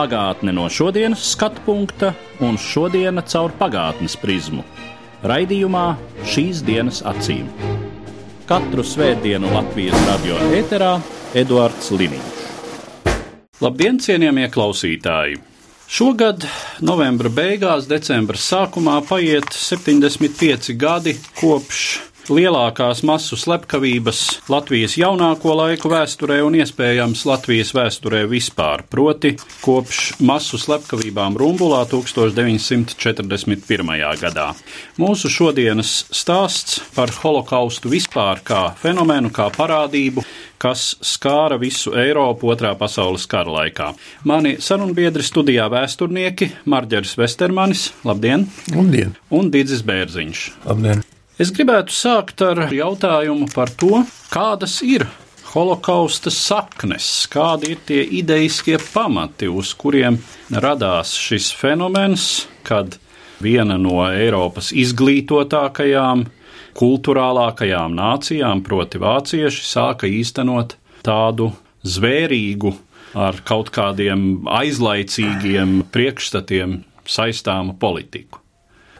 Pagātne no šodienas skatu punkta un šodienas caur pagātnes prizmu. Raidījumā šīs dienas acīm. Katru svētdienu Latvijas radio eterā Eduards Liniņš. Labdien, cienījamie klausītāji! Šogad, novembra beigās, decembra sākumā paiet 75 gadi kopš lielākās masu slepkavības Latvijas jaunāko laiku vēsturē un iespējams Latvijas vēsturē vispār, proti kopš masu slepkavībām Rumbulā 1941. gadā. Mūsu šodienas stāsts par holokaustu vispār kā fenomenu, kā parādību, kas skāra visu Eiropu otrā pasaules kara laikā. Mani sarunbiedri studijā vēsturnieki Marģeris Vestermanis, labdien! Labdien! Un Digis Bērziņš. Labdien! Es gribētu sākt ar jautājumu par to, kādas ir holokausta saknes, kādi ir tie ideiskie pamati, uz kuriem radās šis fenomens, kad viena no Eiropas izglītotākajām, kultūrālākajām nācijām, proti vācieši, sāka īstenot tādu zvērīgu, ar kaut kādiem aizlaicīgiem priekšstatiem saistāmu politiku.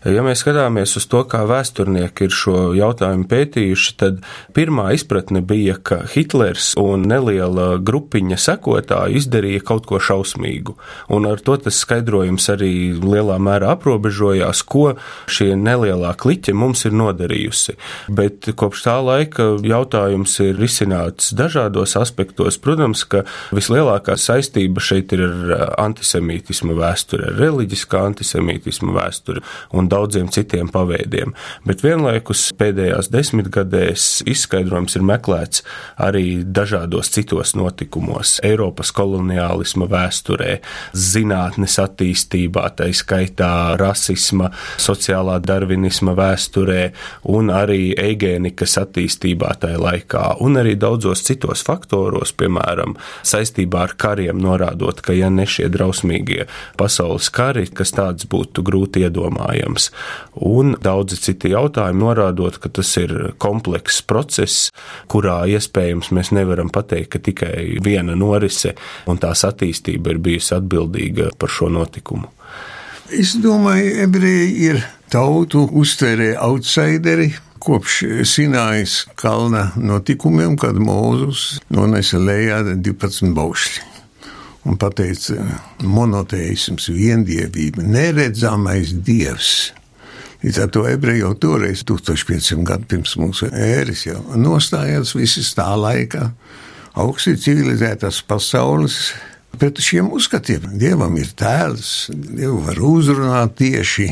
Ja mēs skatāmies uz to, kā vēsturnieki ir šo jautājumu pētījuši, tad pirmā izpratne bija, ka Hitlers un neliela grupiņa sekotāju izdarīja kaut ko šausmīgu. Un ar to tas skaidrojums arī lielā mērā aprobežojās, ko šie nelielā kliķe mums ir nodarījusi. Bet kopš tā laika jautājums ir risināts dažādos aspektos. Protams, ka vislielākā saistība šeit ir ar antisemītismu vēsturi, ar reliģiskā antisemītismu vēsturi. Un daudziem citiem paveidiem. Bet vienlaikus pēdējās desmitgadēs izskaidrojums ir meklēts arī dažādos citos notikumos - Eiropas koloniālisma vēsturē, zinātnes attīstībā, tā skaitā rasisma, sociālā darvinisma vēsturē un arī eigēnikas attīstībā tajā laikā, un arī daudzos citos faktoros, piemēram, saistībā ar kariem, norādot, ka ja ne šie drausmīgie pasaules kari, kas tāds būtu grūti iedomājams jautājums, un daudzi citi jautājumi, norādot, ka tas ir komplekss process, kurā iespējams mēs nevaram pateikt, ka tikai viena norise un tās attīstība ir bijusi atbildīga par šo notikumu. Es domāju, ebreji ir tautu uztvērē outsideri, kopš Sinājas kalna notikumiem, kad Mūzus nonesa lejā 12 baušļi. Un pateica, monoteisms, viendievība, neredzamais dievs. Līdz ar to ebreji jau toreiz, 1500 gadu pirms mūsu ēras, jau nostājās visas tā laika augsti civilizētās pasaules pret šiem uzskatiem. Dievam ir tēls, Dievu var uzrunāt tieši.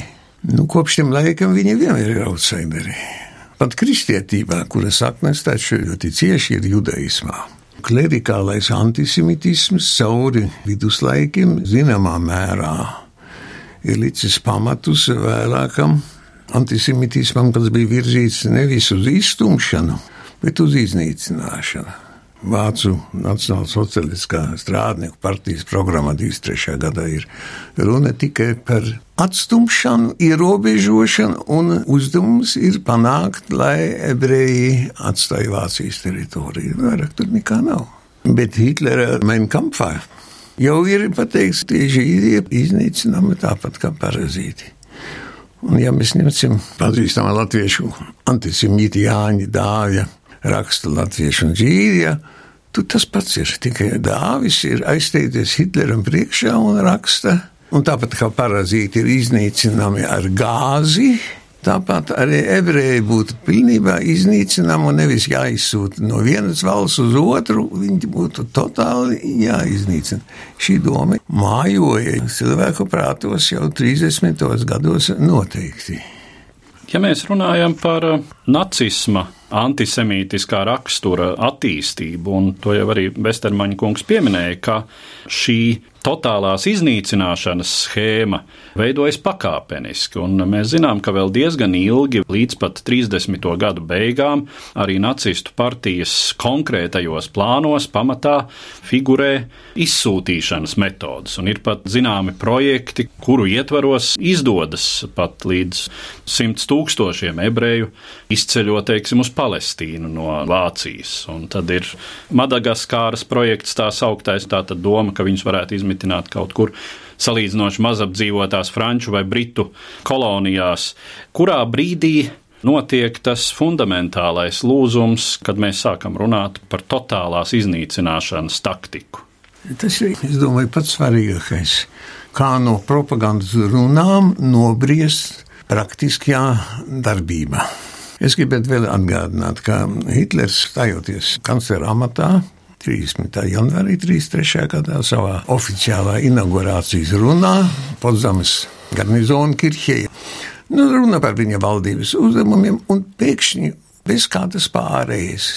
Nu, kopš tiem laikam viņi vienmēr ir outsideri. Pat kristietībā, kuras saknes taču ļoti cieši ir judaismā. Klerikālais antisemitisms cauri viduslaikiem zināmā mērā ir licis pamatus vēlākam antisemitismam, kas bija virzīts nevis uz iztumšanu, bet uz iznīcināšanu. Vācu Nacionālsociālistiskā strādnieku partijas programmā 23. gadā ir runa tikai par atstumšanu, ierobežošanu, un uzdevums ir panākt, lai ebreji atstāja Vācijas teritoriju. Vairāk tur nekā nav. Bet Hitlera Mainkampfā jau ir pateikts, ka žīdi ir iznīcinami tāpat kā parazīti. Un, ja mēs ņemsim pazīstamā latviešu antisemīti Jāņa Dāvja raksta latviešu un žīdija, tu tas pats ir. Tikai Dāvis ir aizsteidzies Hitleram priekšā un raksta, un tāpat kā parazīti ir iznīcināmi ar gāzi, Tāpat arī ebreji būtu pilnībā iznīcināmi un nevis jāizsūta no vienas valsts uz otru, viņi būtu totāli jāiznīcina. Šī doma mājoja cilvēku prātos jau 30. gados noteikti. Ja mēs runājam par nacisma antisemītiskā rakstura attīstību, un to jau arī Vestermaņa kungs pieminēja, ka šī totālās iznīcināšanas schēma veidojas pakāpeniski, un mēs zinām, ka vēl diezgan ilgi, līdz pat 30. gadu beigām, arī nacistu partijas konkrētajos plānos pamatā figurē izsūtīšanas metodas, un ir pat zināmi projekti, kuru ietvaros izdodas pat līdz simts tūkstošiem ebreju izceļot, teiksim, uz Palestīnu no Vācijas, un tad ir Madagaskāras projekts tā sauktais, tā doma, ka viņus varētu izmitināt kaut kur salīdzinoši mazapdzīvotās franču vai britu kolonijās, kurā brīdī notiek tas fundamentālais lūzums, kad mēs sākam runāt par totālās iznīcināšanas taktiku. Tas ir, es domāju, pats svarīgākais. Kā no propagandas runām nobriest praktiskajā darbībā. Es gribētu vēl atgādināt, ka Hitlers stājoties kanclera amatā 30. janvārī 33. gadā savā oficiālā inaugurācijas runā Podzames garnizona kirhē. Nu, runa par viņa valdības uzdevumiem, un pēkšņi bez kādas pārējas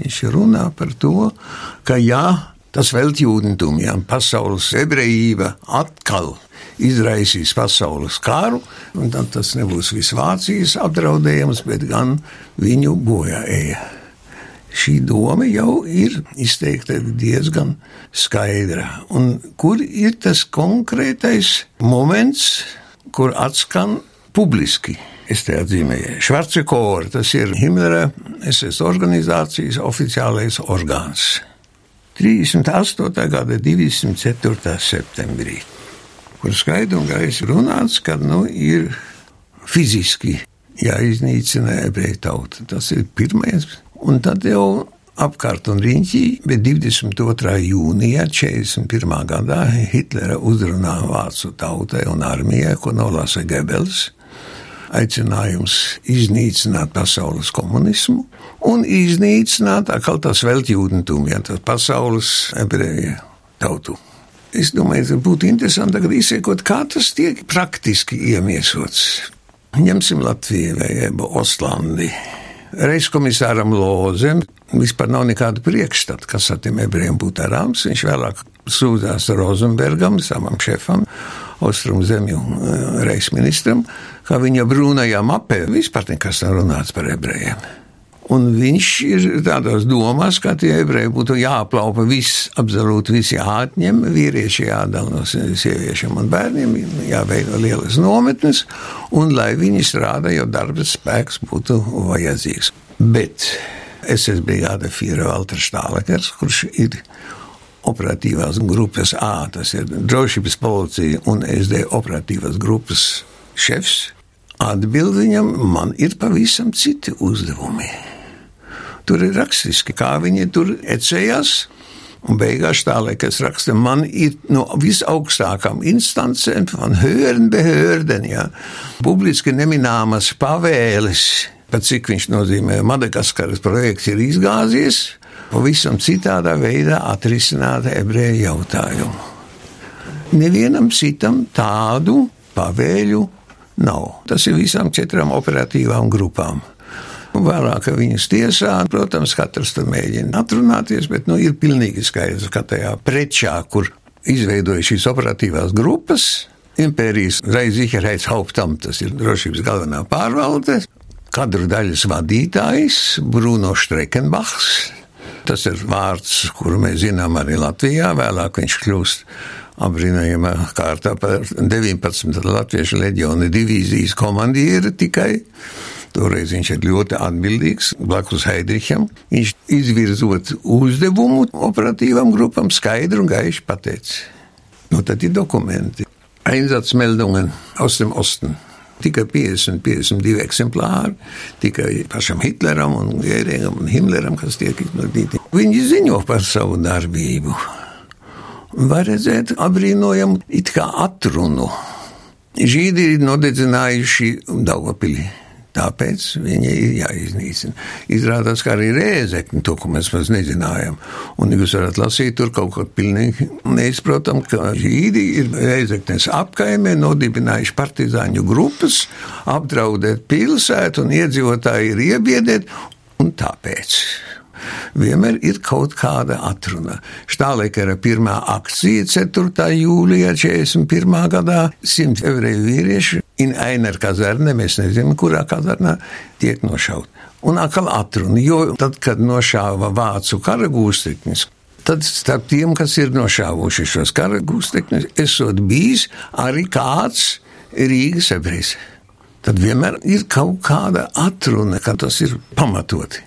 viņš runā par to, ka jā, tas veltjūdentum, jā, pasaules ebrejība atkal izraisīs pasaules karu, tad tas nebūs visvācijas apdraudējums, bet gan viņu bojā ēja šī doma jau ir izteikta diezgan skaidra. Un kur ir tas konkrētais moments, kur atskan publiski? Es te atzīmēju, Švarce Kora, tas ir Himmlera SS organizācijas oficiālais orgāns. 38. gada 204. septembrī, kur skaidri un gaisi runāts, ka nu, ir fiziski jāiznīcina ebreju tauta. Tas ir pirmais Un tad jau apkārt un riņķī, bet 22. jūnijā 41. gadā Hitlera uzrunā vācu tautai un armijai, ko nolasa Gebels, aicinājums iznīcināt pasaules komunismu un iznīcināt atkal tas veltjūdentum, ja tas pasaules ebreju tautu. Es domāju, ka būtu interesanti tagad izsekot, kā tas tiek praktiski iemiesots. Ņemsim Latviju vai Ostlandi reizkomisāram Lozem vispār nav nekāda priekšstata, kas ar tiem ebrejiem būtu darāms. Viņš vēlāk sūdzās Rozenbergam, savam šefam, Austrum zemju eh, reizministram, ka viņa brūnajā mapē vispār nekas nav runāts par ebrejiem. Un viņš ir tādos domās, ka tie ebreji būtu jāaplaupa viss, absolūti viss jāatņem, vīrieši jādala no sieviešiem un bērniem, jāveido lielas nometnes, un lai viņi strādā, jo darba spēks būtu vajadzīgs. Bet SS brigāde Fīra Valters Štālekers, kurš ir operatīvās grupas A, tas ir drošības policija un SD operatīvās grupas šefs, atbild viņam, man ir pavisam citi uzdevumi. Tur ir rakstiski, kā viņi tur ecējās. Un beigās tā liekas, raksta, man ir no visaugstākām instancēm, man hören behörden, ja, publiski nemināmas pavēles, pat cik viņš nozīmē, Madagaskaras projekts ir izgāzies, pavisam citādā veidā atrisināt ebreju jautājumu. Nevienam citam tādu pavēļu nav. Tas ir visām četrām operatīvām grupām. Vēlāk viņas tiesā, protams, katrs tur mēģina atrunāties, bet nu, ir pilnīgi skaidrs, ka tajā prečā, kur izveidoja šīs operatīvās grupas, impērijas Reiziherheitshauptam, tas ir drošības galvenā pārvalde, kadru daļas vadītājs Bruno Strekenbachs. Tas ir vārds, kuru mēs zinām arī Latvijā. Vēlāk viņš kļūst apbrīnojamā kārtā par 19. latviešu leģiona divīzijas komandieri tikai. Toreiz viņš ir ļoti atbildīgs blakus Heidricham. Viņš izvirzot uzdevumu operatīvam grupam skaidri un gaiši pateica. Nu, tad ir dokumenti. Einsatzmeldungen aus dem Osten. Tikai 50, 52 eksemplāri, tikai pašam Hitleram un Gēringam un Himmleram, kas tiek izplatīti. Viņi ziņo par savu darbību. Var redzēt apbrīnojamu it kā atrunu. Žīdi ir nodedzinājuši Daugavpili. Tāpēc viņi ir jāiznīcina. Izrādās, ka arī rēzekņi to, ko mēs maz nezinājām. Un jūs varat lasīt tur kaut ko pilnīgi neizprotam, ka žīdi ir rēzeknes apkaimē nodibinājuši partizāņu grupas, apdraudēt pilsētu un iedzīvotāji ir iebiedēt. Un tāpēc vienmēr ir kaut kāda atruna. Štālekara pirmā akcija 4. jūlijā 41. gadā 100 ebreju vīrieši in Einer kazarne, mēs nezinām, kurā kazarnā tiek nošaut. Un atkal atruna, jo tad, kad nošāva vācu kara gūstekņus, tad starp tiem, kas ir nošāvuši šos kara gūstekņus, esot bijis arī kāds Rīgas ebrejs. Tad vienmēr ir kaut kāda atruna, ka tas ir pamatoti.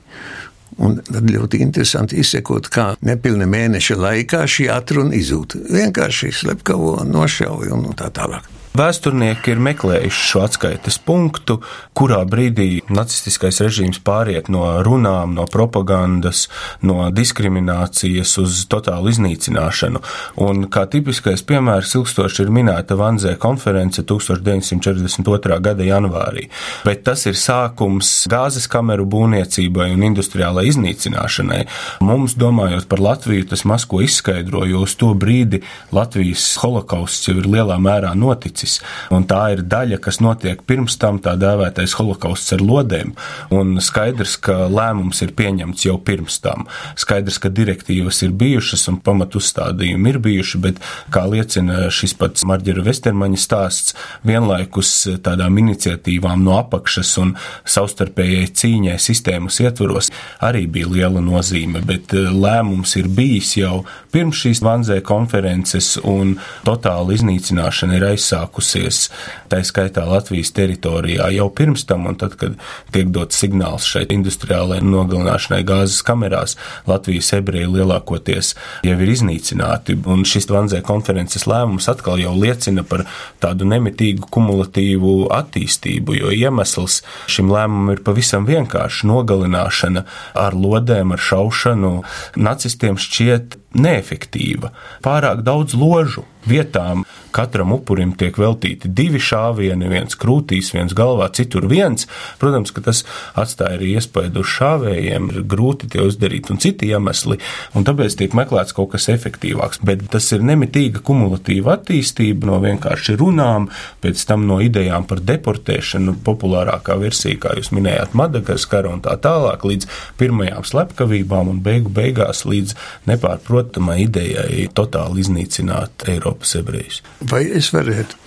Un tad ļoti interesanti izsekot, kā nepilna mēneša laikā šī atruna izzūd. Vienkārši slepkavo, nošauja un tā tālāk. Vēsturnieki ir meklējuši šo atskaites punktu, kurā brīdī nacistiskais režīms pāriet no runām, no propagandas, no diskriminācijas uz totālu iznīcināšanu. Un kā tipiskais piemērs ilgstoši ir minēta Vanzē konference 1942. gada janvārī. Bet tas ir sākums gāzes kameru būvniecībai un industriālai iznīcināšanai. Mums, domājot par Latviju, tas maz ko izskaidro, jo uz to brīdi Latvijas holokausts jau ir lielā mērā noticis noticis. Un tā ir daļa, kas notiek pirms tam, tā dēvētais holokausts ar lodēm. Un skaidrs, ka lēmums ir pieņemts jau pirms tam. Skaidrs, ka direktīvas ir bijušas un pamatuzstādījumi ir bijuši, bet, kā liecina šis pats Marģera Vestermaņa stāsts, vienlaikus tādām iniciatīvām no apakšas un savstarpējai cīņai sistēmas ietvaros arī bija liela nozīme, bet eh, lēmums ir bijis jau pirms šīs Vanzē konferences un totāla iznīcināšana ir aizsākusies sākusies, tā skaitā Latvijas teritorijā jau pirms tam, un tad, kad tiek dots signāls šai industriālajai nogalināšanai gāzes kamerās, Latvijas ebreji lielākoties jau ir iznīcināti, un šis Vanzē konferences lēmums atkal jau liecina par tādu nemitīgu kumulatīvu attīstību, jo iemesls šim lēmumam ir pavisam vienkārši nogalināšana ar lodēm, ar šaušanu. Nacistiem šķiet neefektīva, pārāk daudz ložu vietām katram upurim tiek veltīti divi šāvieni, viens krūtīs, viens galvā, citur viens. Protams, ka tas atstāja arī iespēju uz šāvējiem, ir grūti tie uzdarīt un citi iemesli, un tāpēc tiek meklēts kaut kas efektīvāks. Bet tas ir nemitīga kumulatīva attīstība no vienkārši runām, pēc tam no idejām par deportēšanu, populārākā versija, kā jūs minējāt, Madagaskara un tā tālāk, līdz pirmajām slepkavībām un beigu beigās līdz nepārprotamai idejai totāli iznīcināt Eiropas ebrejus. Vai es varētu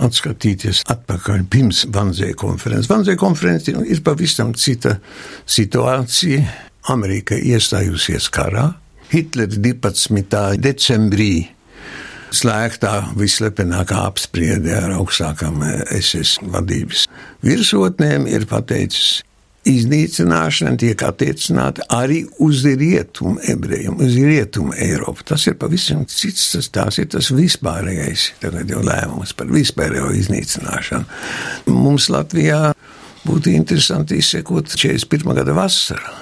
atskatīties atpakaļ pirms Vanzē konferences? Vanzē konference ir pavisam cita situācija. Amerika iestājusies karā. Hitlers 12. decembrī slēgtā vislepenākā apspriede ar augstākām SS vadības virsotnēm ir pateicis, iznīcināšana tiek attiecināta arī uz rietumu ebrejiem, uz rietumu Eiropu. Tas ir pavisam cits, tas, tās ir tas vispārējais, tagad jau lēmums par vispārējo iznīcināšanu. Mums Latvijā būtu interesanti izsekot 41. gada vasaru.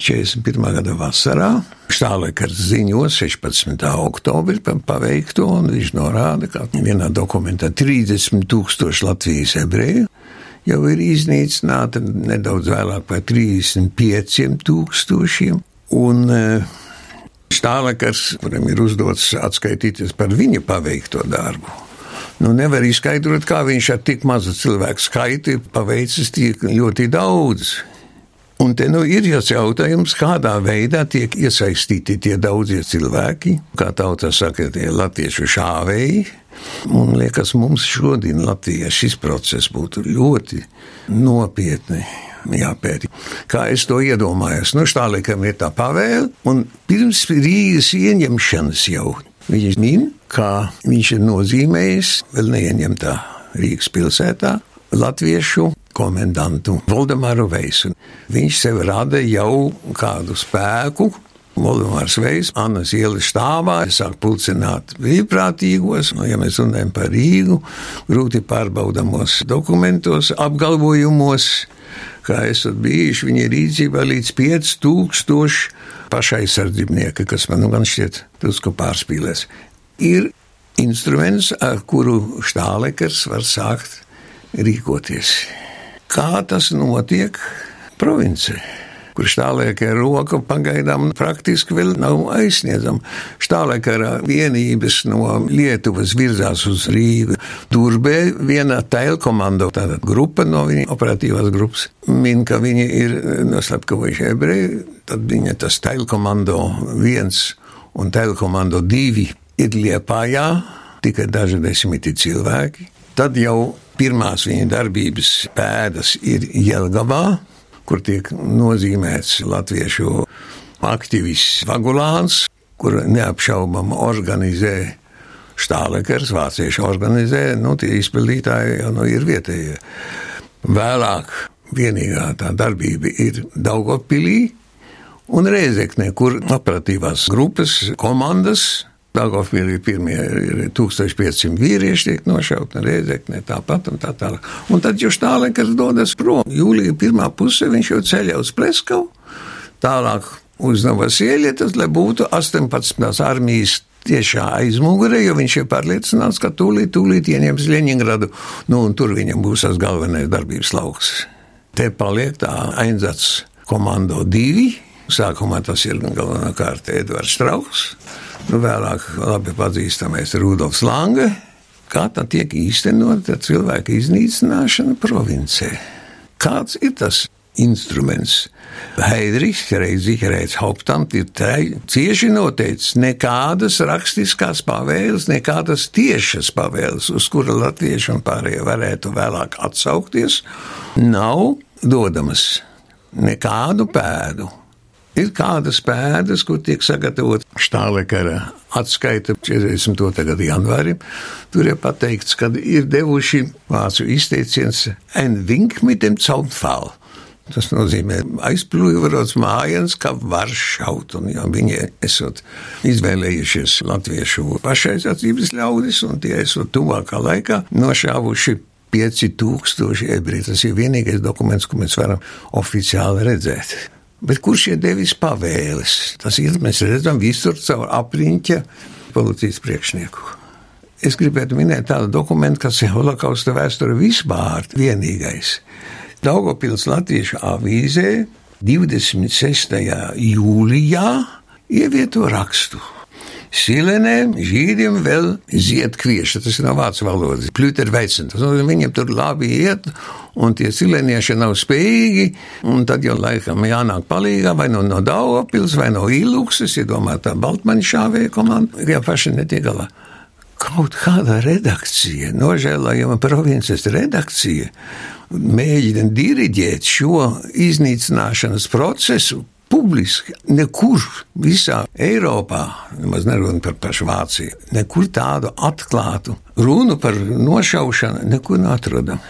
41. gada vasarā Štālekars ziņos 16. oktobrī par paveikto, un viņš norāda, ka vienā dokumentā 30 tūkstoši Latvijas ebreju jau ir iznīcināta nedaudz vēlāk par 35 tūkstošiem. Un Štālekars, kuram ir uzdots atskaitīties par viņa paveikto darbu, nu nevar izskaidrot, kā viņš ar tik mazu cilvēku skaitu paveicis tik ļoti daudz. Un te nu ir jau jautājums, kādā veidā tiek iesaistīti tie daudzie cilvēki, kā tauta saka, tie latviešu šāvēji. Man liekas, mums šodien Latvijā šis process būtu ļoti nopietni jāpēta. Kā es to iedomājos, nu, Štālikam ir tā pavēle, un pirms Rīgas ieņemšanas jau viņš min, kā viņš ir nozīmējis vēl neieņemtā Rīgas pilsētā latviešu komendantu Valdemāru Veisu. Viņš sev rada jau kādu spēku, Valdemārs Veids, Annas ielas štāvā, sāk pulcināt brīvprātīgos, nu, ja mēs runājam par Rīgu, grūti pārbaudamos dokumentos, apgalvojumos, kā esat bijuši viņa rīcībā līdz 5000 pašaizsardzībnieki, kas man nu gan šķiet drusku pārspīlēs. Ir instruments, ar kuru štālekars var sākt rīkoties. Kā tas notiek provincē? kur štālēkā roka pagaidām praktiski vēl nav aizsniedzama. Štālēkā vienības no Lietuvas virzās uz Rīgu. Durbē viena tailkomando, tāda grupa no viņa operatīvās grupas, min, ka viņi ir noslapkavojuši ebreji, tad viņa tas tailkomando viens un tailkomando divi ir Liepājā, tikai daži desmiti cilvēki. Tad jau pirmās viņa darbības pēdas ir Jelgavā, kur tiek nozīmēts latviešu aktivists Vagulāns, kur neapšaubam organizē Štālekers, vācieši organizē, nu tie izpildītāji jau nu ir vietējie. Vēlāk vienīgā tā darbība ir Daugopilī un Rēzeknē, kur operatīvās grupas, komandas Dāngopilī pirmie ir 1500 vīrieši tiek nošauti, reizeknē tāpat un tā tālāk. Un tad jau Štālekas dodas prom. Jūlija pirmā puse viņš jau ceļā uz Pleskavu, tālāk uz Novasieļietas, lai būtu 18. armijas tiešā aizmugurē, jo viņš ir pārliecināts, ka tūlīt, tūlīt ieņems Ļeņingradu, nu un tur viņam būs tas galvenais darbības lauks. Te paliek tā Ainzats komando divi. Sākumā tas ir galvenokārt Edvards Strauks Nu, vēlāk labi pazīstamais Rudolfs Lange. Kā tā tiek īstenota cilvēka iznīcināšana provincē? Kāds ir tas instruments? Heidrichs, Reizes Hauptamt ir cieši noteicis nekādas rakstiskās pavēles, nekādas tiešas pavēles, uz kura latvieši un pārējie varētu vēlāk atsaukties, nav dodamas nekādu pēdu. Ir kādas pēdas, kur tiek sagatavot štālekara atskaita 42. gada janvārim. Tur ir pateikts, ka ir devuši vācu izteiciens en vink mit dem Zaunfall. Tas nozīmē, aizplūjots mājiens, ka var šaut. Un, ja viņi esot izvēlējušies latviešu pašaizsardzības ļaudis, un tie esot tuvākā laikā nošāvuši 5000 ebreju. Tas ir vienīgais dokuments, ko mēs varam oficiāli redzēt. Bet kurš ir devis pavēles? Tas ir, mēs redzam, visur caur apriņķa policijas priekšnieku. Es gribētu minēt tādu dokumentu, kas ir holokausta vēsture vispār vienīgais. Daugopils Latviešu avīzē 26. jūlijā ievieto rakstu Silenēm, žīdiem vēl zied kvieši, tas ir no vācu valodas, plūter veicin. Tas nozīmē, viņiem tur labi iet, un tie silenieši nav spējīgi, un tad jau laikam jānāk palīgā vai no, no Daugavpils vai no Ilūksas, iedomāt tā Baltmaņa šāvēja komanda, ja paši netiek galā. Kaut kāda redakcija, nožēlojama provinces redakcija, mēģina diriģēt šo iznīcināšanas procesu publiski nekur visā Eiropā, nemaz nerunājot par pašu Vāciju, nekur tādu atklātu runu par nošaušanu nekur neatrodam.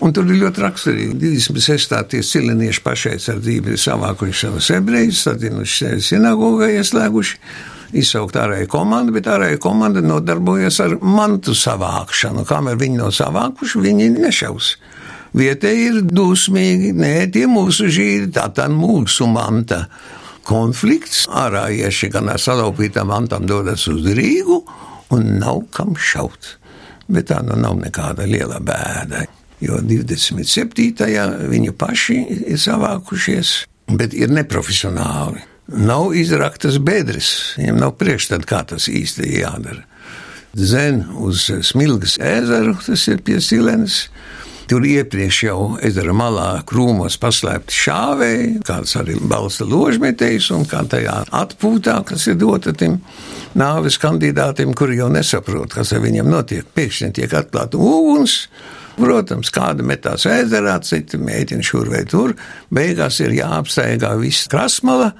Un tur ir ļoti raksturīgi. 26. tie silēnieši pašaizsardzība ir savākuši savus ebrejus, satinuši sevi sinagogā ieslēguši, izsaukt ārēju komandu, bet ārēju komanda nodarbojas ar mantu savākšanu. Kamēr viņi nav savākuši, viņi nešaus. Vietēji ir dusmīgi, nē, tie mūsu žīdi, tā tā mūsu manta. Konflikts ārājieši gan ar salaupītām mantām dodas uz Rīgu un nav kam šaut. Bet tā nu nav nekāda liela bēda, jo 27. viņi paši ir savākušies, bet ir neprofesionāli. Nav izraktas bedres, viņiem nav priekšstat, kā tas īsti jādara. Zen uz Smilgas ezeru, tas ir pie Silenes, Tur iepriekš jau ezera malā krūmos paslēpti šāvēji, kāds arī balsta ložmetējs un kā tajā atpūtā, kas ir dota tiem nāves kandidātiem, kuri jau nesaprot, kas ar viņiem notiek. Pēkšņi tiek atklāta uguns. Protams, kāda metās ezerā, citi mēģina šur vai tur. Beigās ir jāapsteigā viss krasmala,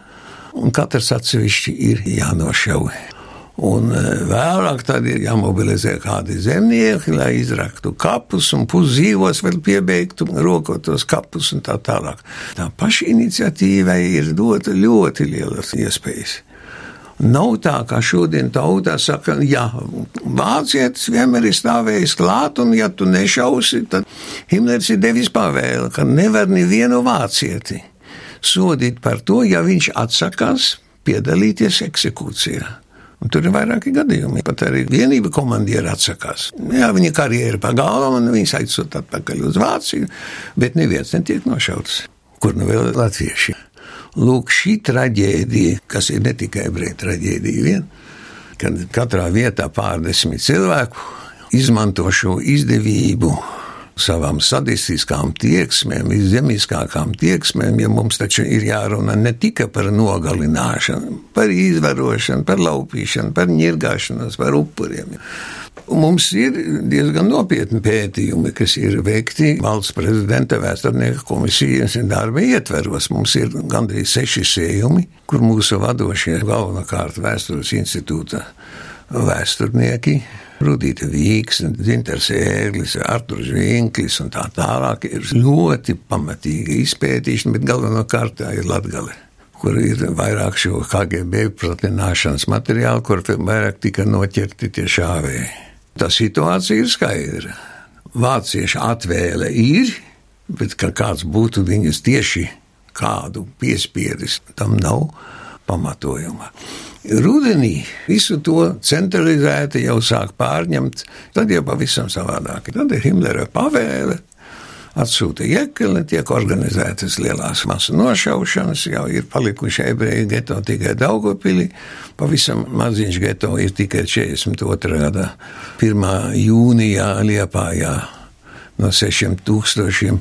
un katrs atsevišķi ir jānošauj. Un e, vēlāk tad ir jāmobilizē kādi zemnieki, lai izraktu kapus un puszīvos vēl piebeigtu, rokot tos kapus un tā tālāk. Tā paša iniciatīvai ir dota ļoti lielas iespējas. Nav tā, kā šodien tautā saka, ja vācietis vienmēr ir stāvējis klāt, un ja tu nešausi, tad Himlers ir devis pavēli, ka nevar nevienu vācieti sodīt par to, ja viņš atsakās piedalīties eksekūcijā. Un tur ir vairāki gadījumi. Pat arī vienība komandieri atsakās. Jā, viņa karjera pagalma, un viņas aizsūta atpakaļ uz Vāciju, bet neviens netiek nošauts. Kur nu vēl latvieši? Lūk, šī traģēdija, kas ir ne tikai ebreju traģēdija, vien, kad katrā vietā pārdesmit cilvēku izmanto šo izdevību savām sadistiskām tieksmēm, viszemiskākām tieksmēm, ja mums taču ir jārunā ne tikai par nogalināšanu, par izvarošanu, par laupīšanu, par ņirgāšanos, par upuriem. Mums ir diezgan nopietni pētījumi, kas ir veikti valsts prezidenta vēsturnieka komisijas darba ietveros. Mums ir gandrīz seši sējumi, kur mūsu vadošie galvenokārt vēstures institūta vēsturnieki Rudīta Vīks, Dzinters Ērglis, Arturs Vinklis un tā tālāk ir ļoti pamatīgi izpētīšana, bet galvenokārt tā ir Latgale kur ir vairāk šo KGB pratināšanas materiālu, kur vairāk tika noķerti tie šāvēji. Tā situācija ir skaidra. Vācieši atvēle ir, bet ka kāds būtu viņus tieši kādu piespiedis, tam nav pamatojuma. Rudenī visu to centralizēti jau sāk pārņemt, tad jau pavisam savādāk. Tad ir Himlera pavēle, atsūta iekeli, tiek organizētas lielās masu nošaušanas, jau ir palikuši ebreju geto tikai Daugopilī, pavisam maziņš geto ir tikai 42. gada 1. jūnijā Liepājā no 6000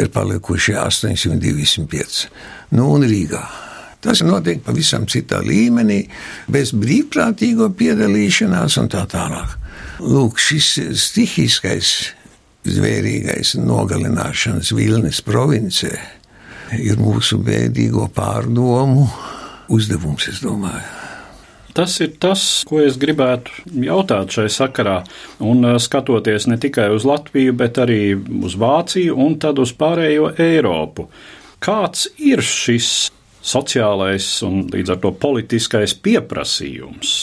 ir palikuši 825. Nu un Rīgā. Tas notiek pavisam citā līmenī, bez brīvprātīgo piedalīšanās un tā tālāk. Lūk, šis stihiskais, zvērīgais nogalināšanas Vilnes provincē ir mūsu bēdīgo pārdomu uzdevums, es domāju. Tas ir tas, ko es gribētu jautāt šai sakarā. Un uh, skatoties ne tikai uz Latviju, bet arī uz Vāciju un tad uz pārējo Eiropu. Kāds ir šis sociālais un līdz ar to politiskais pieprasījums.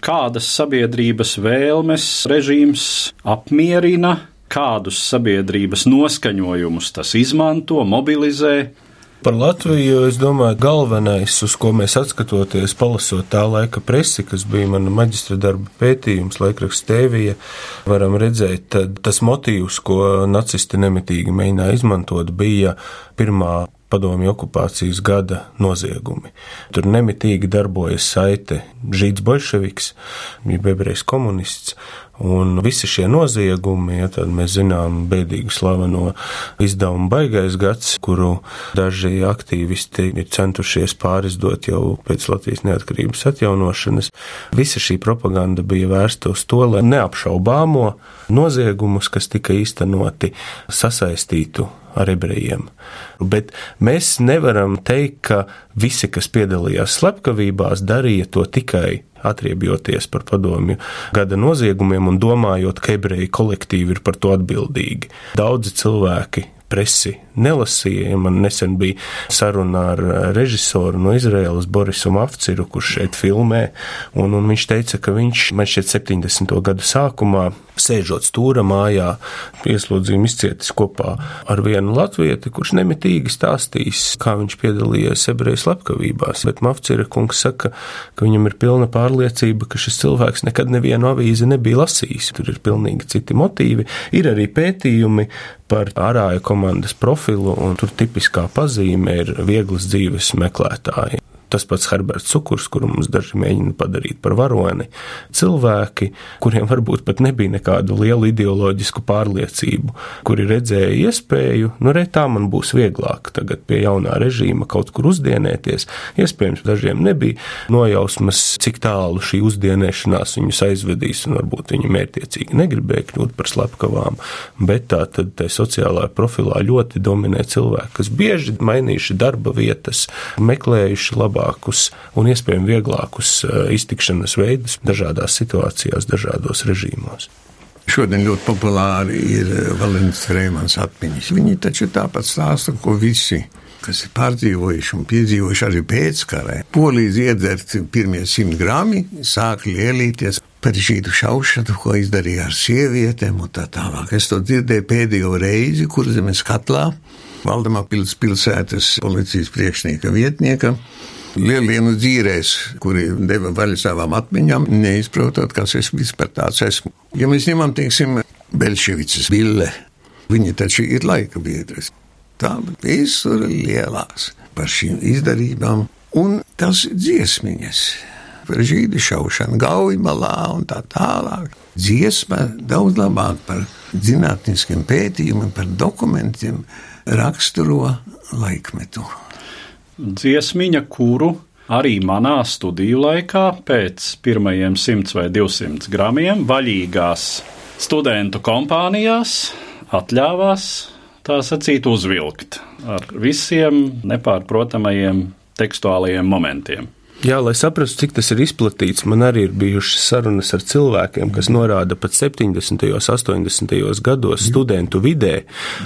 Kādas sabiedrības vēlmes režīms apmierina, kādus sabiedrības noskaņojumus tas izmanto, mobilizē, Par Latviju es domāju, galvenais, uz ko mēs atskatoties, palasot tā laika presi, kas bija mana maģistra darba pētījums, laikraksts Tēvija, varam redzēt, tas motīvs, ko nacisti nemitīgi mēģināja izmantot, bija pirmā padomju okupācijas gada noziegumi. Tur nemitīgi darbojas saite Žīds Bolševiks, jeb ebrejs komunists, Un visi šie noziegumi, ja tad mēs zinām bēdīgu slaveno izdevumu baigais gads, kuru daži aktīvisti ir centušies pārizdot jau pēc Latvijas neatkarības atjaunošanas, visa šī propaganda bija vērsta uz to, lai neapšaubāmo noziegumus, kas tika īstenoti, sasaistītu ar ebrejiem. Bet mēs nevaram teikt, ka visi, kas piedalījās slepkavībās, darīja to tikai atriebjoties par padomju gada noziegumiem un domājot, ka ebreji kolektīvi ir par to atbildīgi. Daudzi cilvēki presi nelasīja. Man nesen bija saruna ar režisoru no Izraēlas, Borisu Mafciru, kurš šeit filmē, un, un viņš teica, ka viņš man šķiet 70. gadu sākumā, sēžot stūra mājā, ieslodzījuma izcietis kopā ar vienu latvieti, kurš nemitīgi stāstīs, kā viņš piedalījies ebreju slepkavībās, bet Mafcira kungs saka, ka viņam ir pilna pārliecība, ka šis cilvēks nekad nevienu avīzi nebija lasījis. Tur ir pilnīgi citi motīvi. Ir arī pētījumi par ārāju komandas profilu, un tur tipiskā pazīme ir vieglas dzīves meklētāji. Tas pats Herberts Cukurs, kuru mums daži mēģina padarīt par varoni, cilvēki, kuriem varbūt pat nebija nekādu lielu ideoloģisku pārliecību, kuri redzēja iespēju, nu, re, tā man būs vieglāk tagad pie jaunā režīma kaut kur uzdienēties. Iespējams, dažiem nebija nojausmas, cik tālu šī uzdienēšanās viņus aizvedīs, un varbūt viņi mērķiecīgi negribēja kļūt par slepkavām, bet tā tad tā sociālā profilā ļoti dominē cilvēki, kas bieži mainījuši darba vietas, meklējuši labāk labākus un iespējami vieglākus eh, iztikšanas veidus dažādās situācijās, dažādos režīmos. Šodien ļoti populāri ir eh, Valens Freimans atmiņas. Viņi taču tāpat stāsta, ko visi kas ir pārdzīvojuši un piedzīvojuši arī pēckarē. Polijas iedzert pirmie simt grami, sāk lielīties par žīdu šaušanu, ko izdarīja ar sievietēm un tā tālāk. Es to dzirdēju pēdējo reizi, kur zemes katlā Valdemā pils pilsētas policijas priekšnieka vietnieka lielienu dzīrēs, kuri deva vaļu savām atmiņām, neizprotot, kas es vispār tāds esmu. Ja mēs ņemam, teiksim, Belševicas ville, viņi taču ir laika biedras. Tā visur lielās. par šīm izdarībām, un tas dziesmiņas par žīdu šaušanu, gaujimalā un tā tālāk. Dziesma daudz labāk par zinātniskiem pētījumiem, par dokumentiem raksturo laikmetu. Dziesmiņa, kuru arī manā studiju laikā pēc pirmajiem 100 vai 200 gramiem vaļīgās studentu kompānijās atļāvās tā sacīt uzvilkt ar visiem nepārprotamajiem tekstuālajiem momentiem. Jā, lai saprastu, cik tas ir izplatīts, man arī ir bijušas sarunas ar cilvēkiem, kas norāda pat 70. un 80. gados studentu vidē,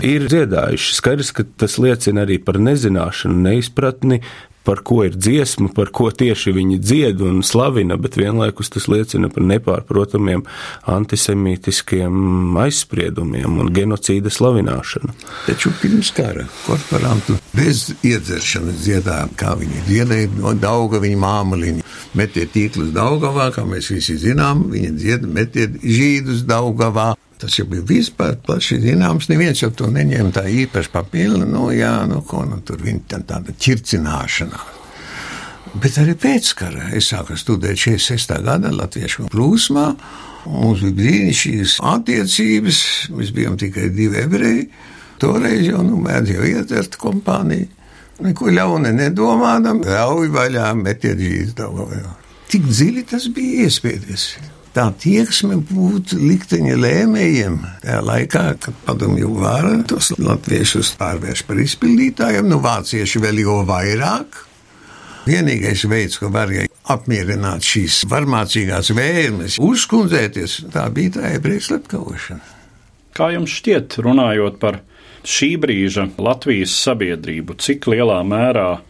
ir dziedājuši. Skaidrs, ka tas liecina arī par nezināšanu, neizpratni par ko ir dziesma, par ko tieši viņi dzied un slavina, bet vienlaikus tas liecina par nepārprotamiem antisemītiskiem aizspriedumiem un genocīda slavināšanu. Taču pirms kara korporantu bez iedzeršanas dziedāja, kā viņi dziedāja no dauga viņa māmaliņa. Metiet tīklus Daugavā, kā mēs visi zinām, viņa dzied, metiet žīdus Daugavā. Tas jau bija vispār plaši zināms. Neviens jau to neņēma tā īpaši papildu. Nu, jā, nu, ko nu, tur viņa tā, tāda ķircināšana. Bet arī pēckara es sāku studēt 46. gada latviešu plūsmā. Mums bija brīnišķīgas attiecības, mēs bijām tikai divi ebreji. Toreiz jau nu, mēdz jau ietvert kompāniju. Neko ļauna nedomādam, ļauj vaļā, metiet žīzi daudz. Tik dziļi tas bija iespējas tā tieksme būt likteņa lēmējiem. Tajā laikā, kad padomju vara tos latviešus pārvērš par izpildītājiem, nu vācieši vēl jau vairāk. Vienīgais veids, ko varēja apmierināt šīs varmācīgās vēlmes, uzkundzēties, tā bija tā ebreju slepkavošana. Kā jums šķiet, runājot par šī brīža Latvijas sabiedrību, cik lielā mērā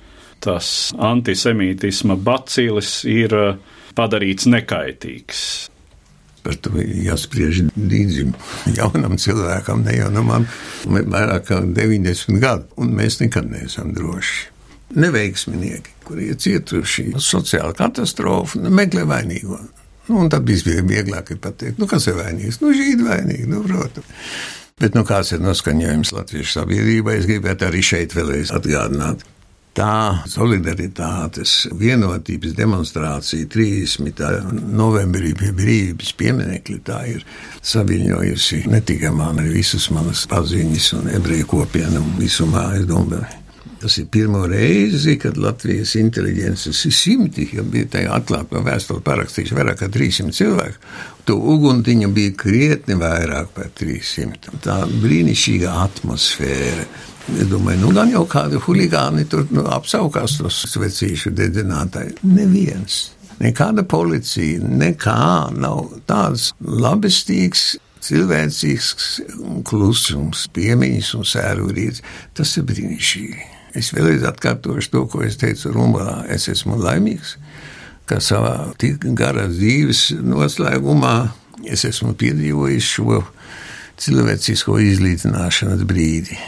tas antisemītisma bacilis ir padarīts nekaitīgs? Par to jāspriež dīdzim, jaunam cilvēkam, ne jau no man, vairāk kā 90 gadu, un mēs nekad neesam droši. Neveiksminieki, kuri ir cietuši sociāla katastrofa, nu, meklē vainīgo. Nu, un tad bija vieglāk pateikt, nu, kas ir vainīgs? Nu, žīdi vainīgi, nu, protams. Bet nu, kāds ir noskaņojums Latvijas sabiedrībai, es gribētu arī šeit vēlreiz atgādināt tā solidaritātes vienotības demonstrācija 30. novembrī pie brīvības pieminekļa, tā ir saviņojusi ne tikai man, arī visus manas paziņas un ebreju kopienu visumā, es domāju. Tas ir pirmo reizi, kad Latvijas inteliģences ir simti, ja bija tajā atklātā vēstulē parakstījuši vairāk kā 300 cilvēku. To uguntiņa bija krietni vairāk par 300. Tā brīnišķīga atmosfēra Es domāju, nu gan jau kādi huligāni tur nu, apsaukās tos svecīšu dedzinātāji. Neviens. Nekāda policija, nekā nav tāds labestīgs, cilvēcīgs klusums, piemiņas un sērūrīts. Tas ir brīnišķīgi. Es vēlreiz atkārtošu to, ko es teicu Rumbalā. Es esmu laimīgs, ka savā tik garā dzīves noslēgumā es esmu piedzīvojis šo cilvēcisko izlīdzināšanas brīdi.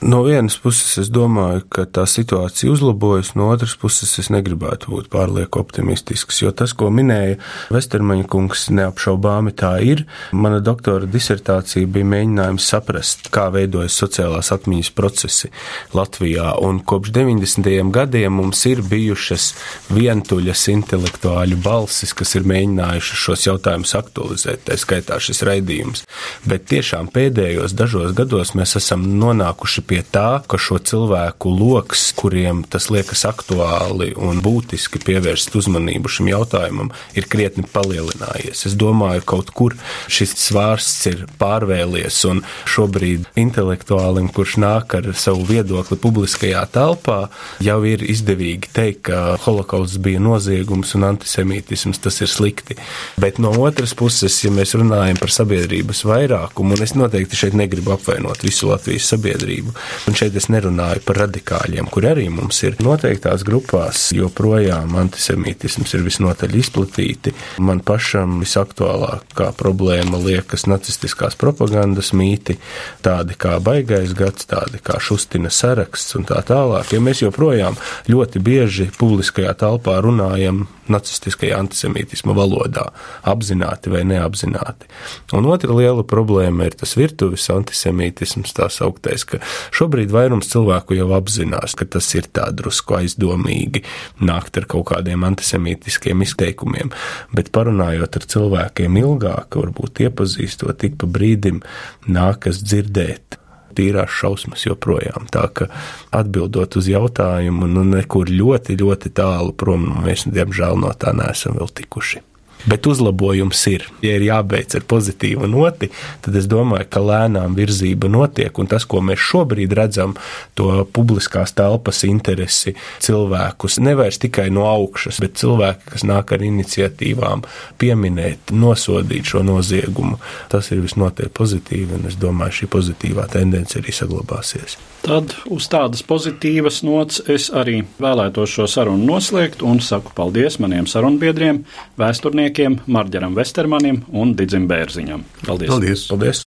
No vienas puses, es domāju, ka tā situācija uzlabojas, no otras puses, es negribētu būt pārlieku optimistisks, jo tas, ko minēja Vestermaņa kungs, neapšaubāmi tā ir. Mana doktora disertācija bija mēģinājums saprast, kā veidojas sociālās atmiņas procesi Latvijā, un kopš 90. gadiem mums ir bijušas vientuļas intelektuāļu balsis, kas ir mēģinājušas šos jautājumus aktualizēt, tā skaitā šis raidījums. Bet tiešām pēdējos dažos gados mēs esam nonākuši pie tā, ka šo cilvēku lokus, kuriem tas liekas aktuāli un būtiski pievērst uzmanību šim jautājumam, ir krietni palielinājies. Es domāju, ka kaut kur šis svārsts ir pārvēlies, un šobrīd intelektuālim, kurš nāk ar savu viedokli publiskajā telpā, jau ir izdevīgi teikt, ka holokausts bija noziegums un antisemītisms tas ir slikti. Bet no otras puses, ja mēs runājam par sabiedrības vairākumu, un es noteikti šeit negribu apvainot visu Latvijas sabiedrību, Un šeit es nerunāju par radikāļiem, kur arī mums ir noteiktās grupās, joprojām antisemītisms ir visnotaļ izplatīti. Man pašam visaktuālākā problēma liekas nacistiskās propagandas mīti, tādi kā baigais gads, tādi kā šustina saraksts un tā tālāk. Ja mēs joprojām ļoti bieži publiskajā telpā runājam nacistiskajā antisemītisma valodā, apzināti vai neapzināti. Un otra liela problēma ir tas virtuves antisemītisms, tā sauktais, ka šobrīd vairums cilvēku jau apzinās, ka tas ir tā drusku aizdomīgi nākt ar kaut kādiem antisemītiskiem izteikumiem, bet parunājot ar cilvēkiem ilgāk, varbūt iepazīstot ik pa brīdim, nākas dzirdēt tīrās šausmas joprojām. Tā ka atbildot uz jautājumu, nu nekur ļoti, ļoti tālu prom, mēs diemžēl no tā neesam vēl tikuši. Bet uzlabojums ir. Ja ir jābeidz ar pozitīvu noti, tad es domāju, ka lēnām virzība notiek. Un tas, ko mēs šobrīd redzam, to publiskās telpas interesi cilvēkus, nevairs tikai no augšas, bet cilvēki, kas nāk ar iniciatīvām, pieminēt, nosodīt šo noziegumu, tas ir visnotaļ pozitīvi. Un es domāju, šī pozitīvā tendence arī saglabāsies. Tad uz tādas pozitīvas nots es arī vēlētos šo sarunu noslēgt un saku paldies maniem sarunbiedriem, vēsturniekiem Marģeram Vestermanim un Didzim Bērziņam. Paldies! Paldies. Paldies!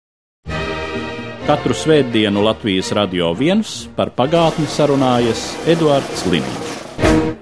Katru svētdienu Latvijas radio viens par pagātni sarunājas Eduards Liniņš.